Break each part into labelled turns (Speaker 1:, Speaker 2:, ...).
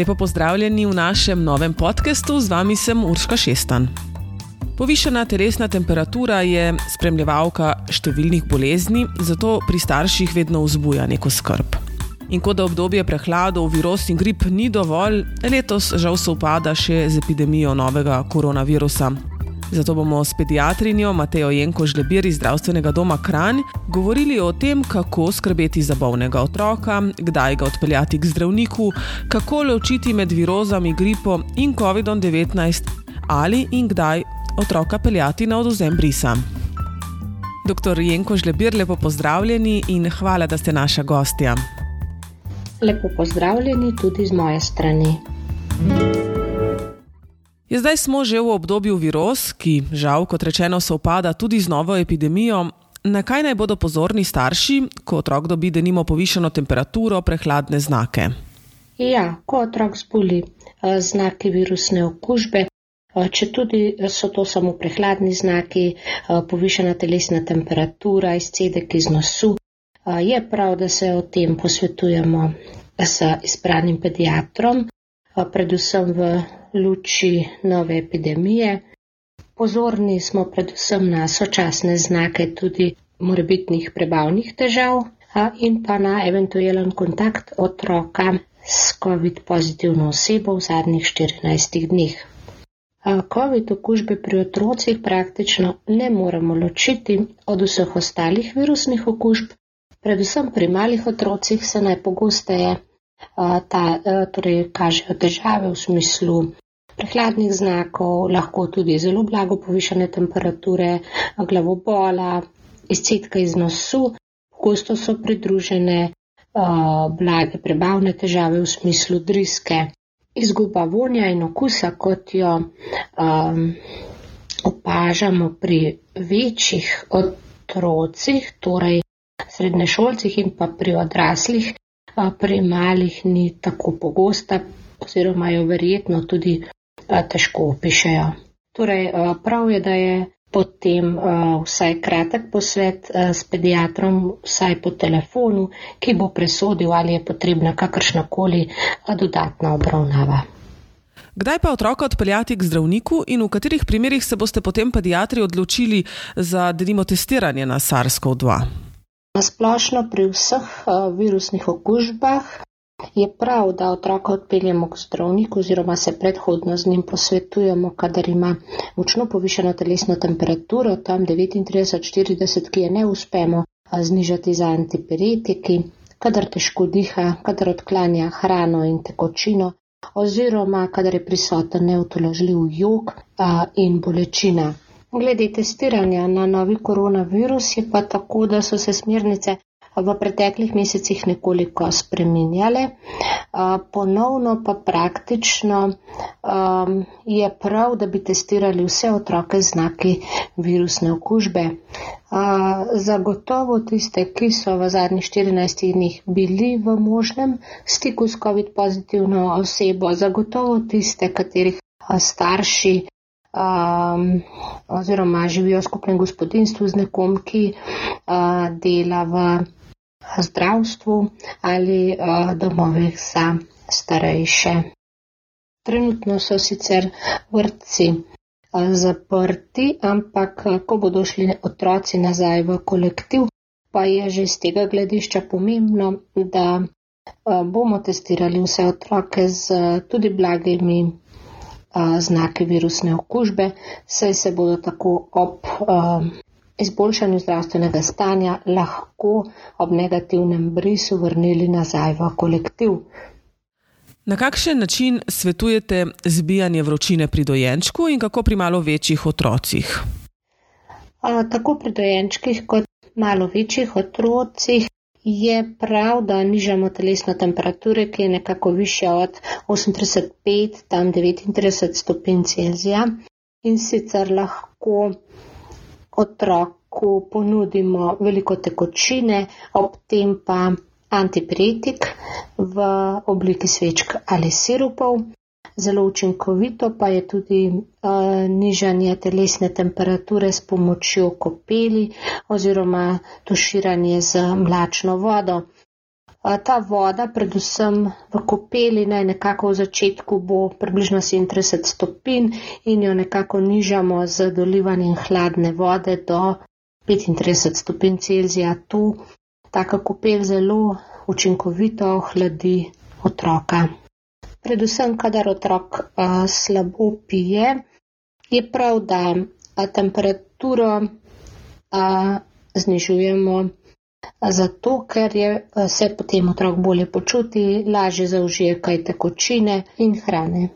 Speaker 1: Lepo pozdravljeni v našem novem podkastu, z vami sem Urška Šestan. Povišena telesna temperatura je spremljevalka številnih bolezni, zato pri starših vedno vzbuja neko skrb. In kot da obdobje prehladov, virus in grip ni dovolj, letos žal se upada še z epidemijo novega koronavirusa. Zato bomo s pediatrinjo Matejo Jenko Žlebir iz zdravstvenega doma Kranj govorili o tem, kako skrbeti za bolnega otroka, kdaj ga odpeljati k zdravniku, kako ločiti med virozami, gripo in COVID-19 ali in kdaj otroka peljati na odozem brisa. Doktor Jenko Žlebir, lepo pozdravljeni in hvala, da ste naša gostja.
Speaker 2: Lepo pozdravljeni tudi z moje strani.
Speaker 1: Je zdaj smo že v obdobju virus, ki žal, kot rečeno, se upada tudi z novo epidemijo. Na kaj naj bodo pozorni starši, ko otrok dobi denimo povišeno temperaturo, prehladne znake?
Speaker 2: Ja, ko otrok zboli eh, znaki virusne okužbe, eh, če tudi so to samo prehladni znaki, eh, povišena telesna temperatura, izcedek iz nosu, je prav, da se o tem posvetujemo s izbranim pediatrom, predvsem v luči nove epidemije. Pozorni smo predvsem na sočasne znake tudi morebitnih prebavnih težav in pa na eventualen kontakt otroka s COVID pozitivno osebo v zadnjih 14 dneh. COVID okužbe pri otrocih praktično ne moremo ločiti od vseh ostalih virusnih okužb, predvsem pri malih otrocih se najpogosteje ta, torej kažejo težave v smislu prehladnih znakov, lahko tudi zelo blago povišene temperature, glavobola, izcetka iz nosu, pogosto so pridružene blage prebavne težave v smislu driske, izguba vonja in okusa, kot jo um, opažamo pri večjih otrocih, torej srednješolcih in pa pri odraslih, uh, pri malih ni tako pogosta oziroma jo verjetno tudi težko opišejo. Torej, prav je, da je potem vsaj kratek posvet s pediatrom, vsaj po telefonu, ki bo presodil, ali je potrebna kakršnakoli dodatna obravnava.
Speaker 1: Kdaj pa otroka odpeljati k zdravniku in v katerih primerjih se boste potem pediatri odločili za denimo testiranje na SARS-CoV-2?
Speaker 2: Na splošno pri vseh virusnih okužbah Je prav, da otroka odpeljemo k zdravniku oziroma se predhodno z njim posvetujemo, kadar ima močno povišeno telesno temperaturo, tam 39-40, ki je ne uspemo znižati za antipiretiki, kadar težko diha, kadar odklanja hrano in tekočino oziroma kadar je prisoten neutoložljiv jog in bolečina. Glede testiranja na novi koronavirus je pa tako, da so se smernice v preteklih mesecih nekoliko spreminjale. Ponovno pa praktično je prav, da bi testirali vse otroke z znaki virusne okužbe. Zagotovo tiste, ki so v zadnjih 14 dneh bili v možnem stiku s COVID pozitivno osebo, zagotovo tiste, katerih starši um, oziroma živijo v skupnem gospodinstvu z nekom, ki uh, dela v zdravstvu ali uh, domovih za starejše. Trenutno so sicer vrtci uh, zaprti, ampak ko bodo šli otroci nazaj v kolektiv, pa je že z tega gledišča pomembno, da uh, bomo testirali vse otroke z tudi blagimi znaki virusne okužbe, saj se bodo tako ob izboljšanju zdravstvenega stanja lahko ob negativnem brisu vrnili nazaj v kolektiv.
Speaker 1: Na kakšen način svetujete zbijanje vročine pri dojenčku in kako pri malo večjih otrocih?
Speaker 2: Tako pri dojenčkih kot malo večjih otrocih je prav, da nižamo telesno temperaturo, ki je nekako višja od 38,5 tam 39 stopinj Celzija in sicer lahko otroku ponudimo veliko tekočine, ob tem pa antipiretik v obliki svečk ali sirupov. Zelo učinkovito pa je tudi uh, nižanje telesne temperature s pomočjo kopeli oziroma tuširanje z mlačno vodo. Ta voda, predvsem v kopeli, naj nekako v začetku bo približno 37 stopinj in jo nekako nižamo z dolivanjem hladne vode do 35 stopinj Celzija. Tu taka kopel zelo učinkovito ohladi otroka. Predvsem, kadar otrok a, slabo pije, je prav, da a, temperaturo a, znižujemo zato ker je, eh, se potem otrok bolje počuti, lažje zaužije kaj tekočine in hrane.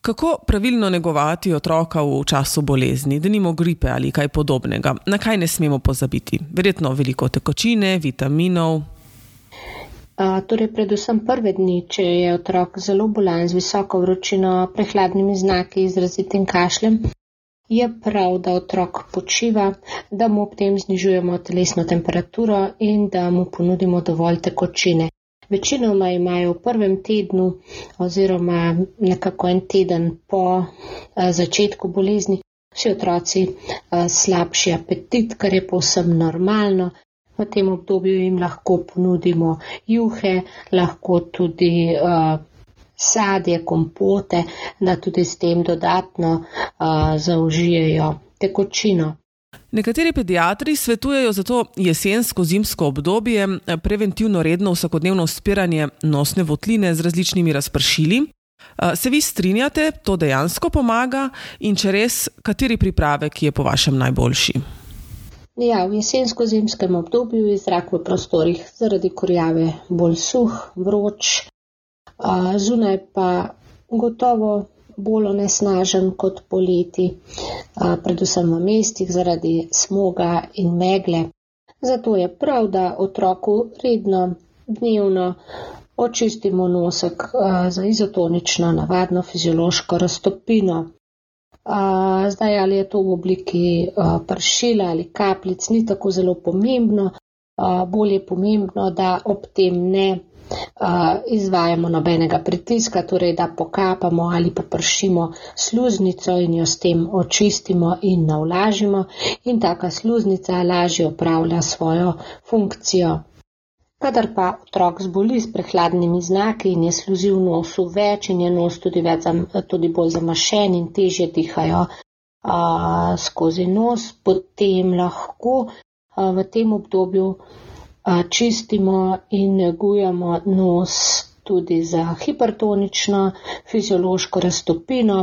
Speaker 1: Kako pravilno negovati otroka v času bolezni, da nimo gripe ali kaj podobnega? Na kaj ne smemo pozabiti? Verjetno veliko tekočine, vitaminov.
Speaker 2: Torej, predvsem prve dni, če je otrok zelo bolan z visoko vročino, prehladnimi znaki, izrazitim kašljem, Je prav, da otrok počiva, da mu ob tem znižujemo telesno temperaturo in da mu ponudimo dovolj tekočine. Večinoma imajo v prvem tednu oziroma nekako en teden po začetku bolezni vsi otroci slabši apetit, kar je povsem normalno. V tem obdobju jim lahko ponudimo juhe, lahko tudi a, sadje, kompote, da tudi s tem dodatno uh, zaužijejo tekočino.
Speaker 1: Nekateri pediatri svetujejo za to jesensko-zimsko obdobje preventivno redno vsakodnevno spiranje nosne votline z različnimi razpršili. Se vi strinjate, to dejansko pomaga in če res, kateri pripravek je po vašem najboljši?
Speaker 2: Ja, v jesensko-zimskem obdobju je zrak v prostorih zaradi kurjave bolj suh, vroč, zunaj pa gotovo bolj onesnažen kot poleti, predvsem v mestih zaradi smoga in megle. Zato je prav, da otroku redno, dnevno očistimo nosek za izotonično, navadno fiziološko raztopino. Zdaj, ali je to v obliki pršila ali kapljic, ni tako zelo pomembno. Bolje je pomembno, da ob tem ne izvajamo nobenega pritiska, torej da pokapamo ali popršimo sluznico in jo s tem očistimo in navlažimo in taka sluznica lažje opravlja svojo funkcijo. Kadar pa otrok zboli s prehladnimi znaki in je sluzi v nosu več in je nos tudi, več, tudi bolj zamašen in težje dihajo a, skozi nos, potem lahko a, v tem obdobju čistimo in negujemo nos tudi za hipertonično fiziološko raztopino.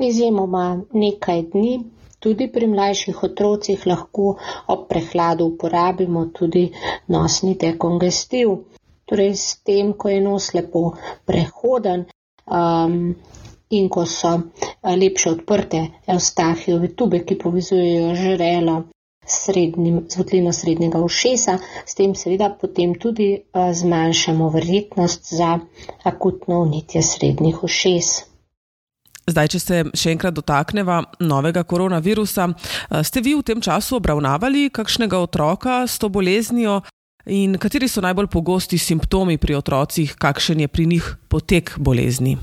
Speaker 2: Izjemoma nekaj dni, tudi pri mlajših otrocih lahko ob prehladu uporabimo tudi nosni dekongestiv. Torej s tem, ko je nos lepo prehoden um, in ko so lepše odprte eustahijove tube, ki povezujejo žrelo z votlino srednjega ušesa, s tem seveda potem tudi zmanjšamo verjetnost za akutno unitje srednjih ušes.
Speaker 1: Zdaj, če se še enkrat dotakneva novega koronavirusa, ste vi v tem času obravnavali kakšnega otroka s to boleznijo in kateri so najbolj pogosti simptomi pri otrocih, kakšen je pri njih potek bolezni?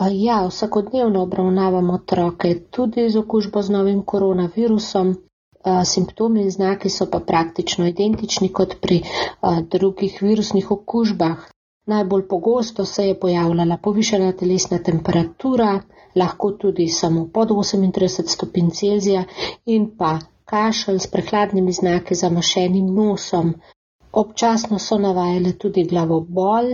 Speaker 2: Ja, vsakodnevno obravnavamo otroke tudi z okužbo z novim koronavirusom. Simptomi in znaki so pa praktično identični kot pri drugih virusnih okužbah. Najbolj pogosto se je pojavljala povišena telesna temperatura, lahko tudi samo pod 38 stopinj Celzija in pa kašelj s prehladnimi znaki zamašenim nosom. Občasno so navajale tudi glavobol,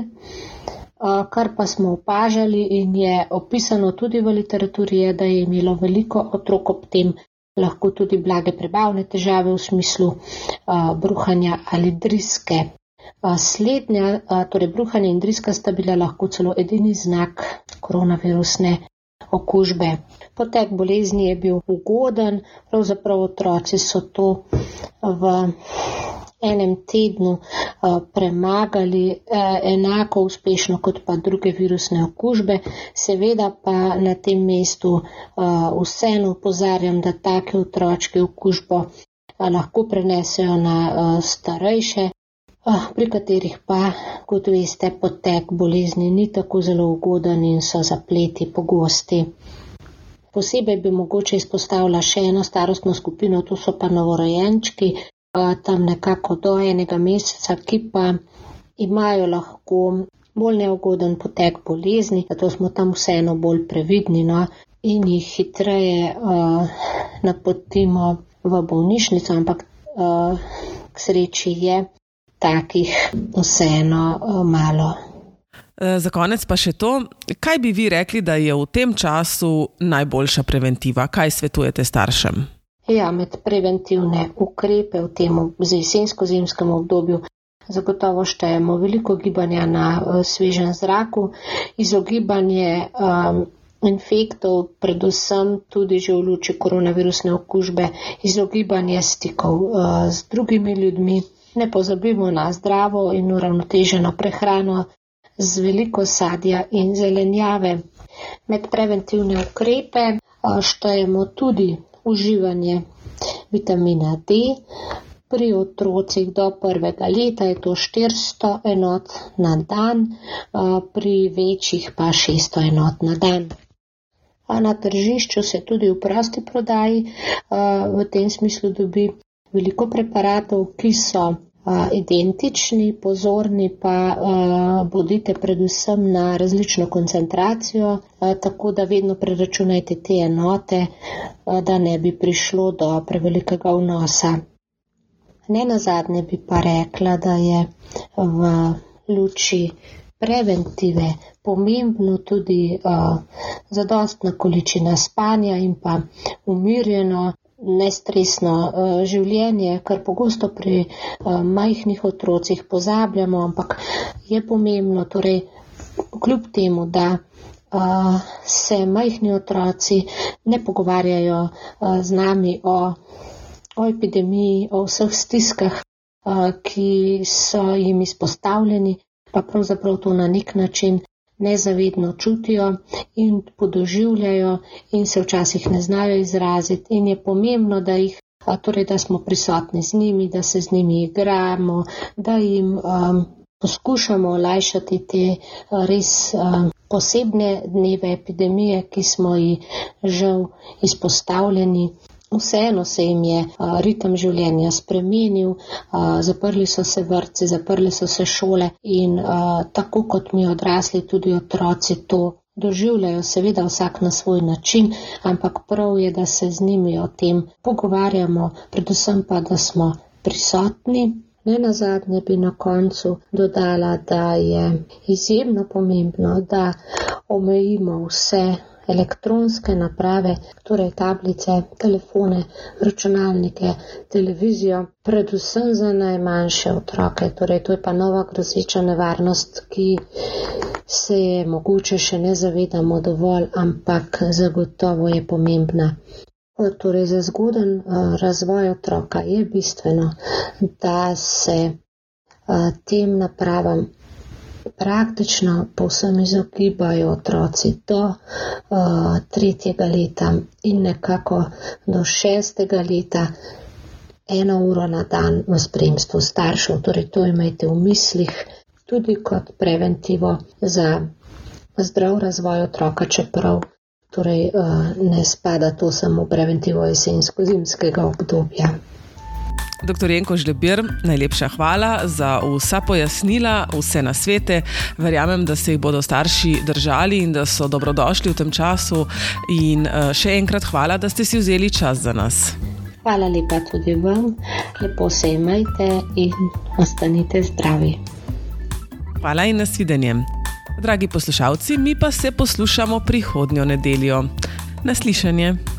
Speaker 2: kar pa smo opažali in je opisano tudi v literaturi, je, da je imelo veliko otrok ob tem lahko tudi blage prebavne težave v smislu uh, bruhanja ali driske. Slednja, torej bruhanje in driska sta bila lahko celo edini znak koronavirusne okužbe. Potek bolezni je bil ugoden, pravzaprav otroci so to v enem tednu eh, premagali eh, enako uspešno kot pa druge virusne okužbe. Seveda pa na tem mestu eh, vseeno upozarjam, da take otročke okužbo lahko prenesejo na starejše, pri katerih pa, kot veste, potek bolezni ni tako zelo ugoden in so zapleti pogosti. Posebej bi mogoče izpostavila še eno starostno skupino, to so pa novorojenčki, tam nekako do enega meseca, ki pa imajo lahko bolj neugoden potek bolezni, zato smo tam vseeno bolj previdni no, in jih hitreje uh, napotimo v bolnišnico, ampak uh, k sreči je takih vseeno uh, malo.
Speaker 1: Za konec pa še to, kaj bi vi rekli, da je v tem času najboljša preventiva? Kaj svetujete staršem?
Speaker 2: Ja, med preventivne ukrepe v tem jesensko-zimskem obdobju zagotovo štejemo veliko gibanja na uh, svežem zraku, izogibanje um, infektov, predvsem tudi že v luči koronavirusne okužbe, izogibanje stikov uh, z drugimi ljudmi. Ne pozabimo na zdravo in uravnoteženo prehrano z veliko sadja in zelenjave. Med preventivne ukrepe štejemo tudi uživanje vitamina D, Pri otrocih do prvega leta je to 400 enot na dan, pri večjih pa 600 enot na dan. Na tržišču se tudi v prosti prodaji v tem smislu dobi veliko preparatov, ki so identični, pozorni pa bodite predvsem na različno koncentracijo, tako da vedno preračunajte te enote, da ne bi prišlo do prevelikega vnosa. Ne na zadnje bi pa rekla, da je v luči preventive pomembno tudi uh, zadostna količina spanja in pa umirjeno, nestresno uh, življenje, kar pogosto pri uh, majhnih otrocih pozabljamo, ampak je pomembno, torej kljub temu, da uh, se majhni otroci ne pogovarjajo z nami o o epidemiji, o vseh stiskah, ki so jim izpostavljeni, pa pravzaprav to na nek način nezavedno čutijo in podoživljajo in se včasih ne znajo izraziti in je pomembno, da jih, torej da smo prisotni z njimi, da se z njimi igramo, da jim um, poskušamo olajšati te res um, posebne dneve epidemije, ki smo ji žal izpostavljeni. Vseeno se jim je ritem življenja spremenil, zaprli so se vrtci, zaprli so se šole in tako kot mi odrasli, tudi otroci to doživljajo, seveda vsak na svoj način, ampak prav je, da se z njimi o tem pogovarjamo, predvsem pa, da smo prisotni. Ne na zadnje bi na koncu dodala, da je izjemno pomembno, da omejimo vse elektronske naprave, torej tablice, telefone, računalnike, televizijo, predvsem za najmanjše otroke. Torej, to je pa nova grozeča nevarnost, ki se je mogoče še ne zavedamo dovolj, ampak zagotovo je pomembna. Torej, za zgoden uh, razvoj otroka je bistveno, da se uh, tem napravam praktično povsem izogibajo otroci do uh, tretjega leta in nekako do šestega leta eno uro na dan v spremstvu staršev. Torej, to imejte v mislih tudi kot preventivo za zdrav razvoj otroka, čeprav torej, uh, ne spada to samo preventivo jesensko-zimskega obdobja.
Speaker 1: Doktor Jenko Žlebir, najlepša hvala za vsa pojasnila, vse na svete. Verjamem, da se jih bodo starši držali in da so dobrodošli v tem času. In uh, še enkrat hvala, da ste si vzeli čas za nas.
Speaker 2: Hvala lepa tudi vam, lepo se imejte in ostanite zdravi.
Speaker 1: Hvala in nasvidenje. Dragi poslušalci, mi pa se poslušamo prihodnjo nedeljo. Naslišanje.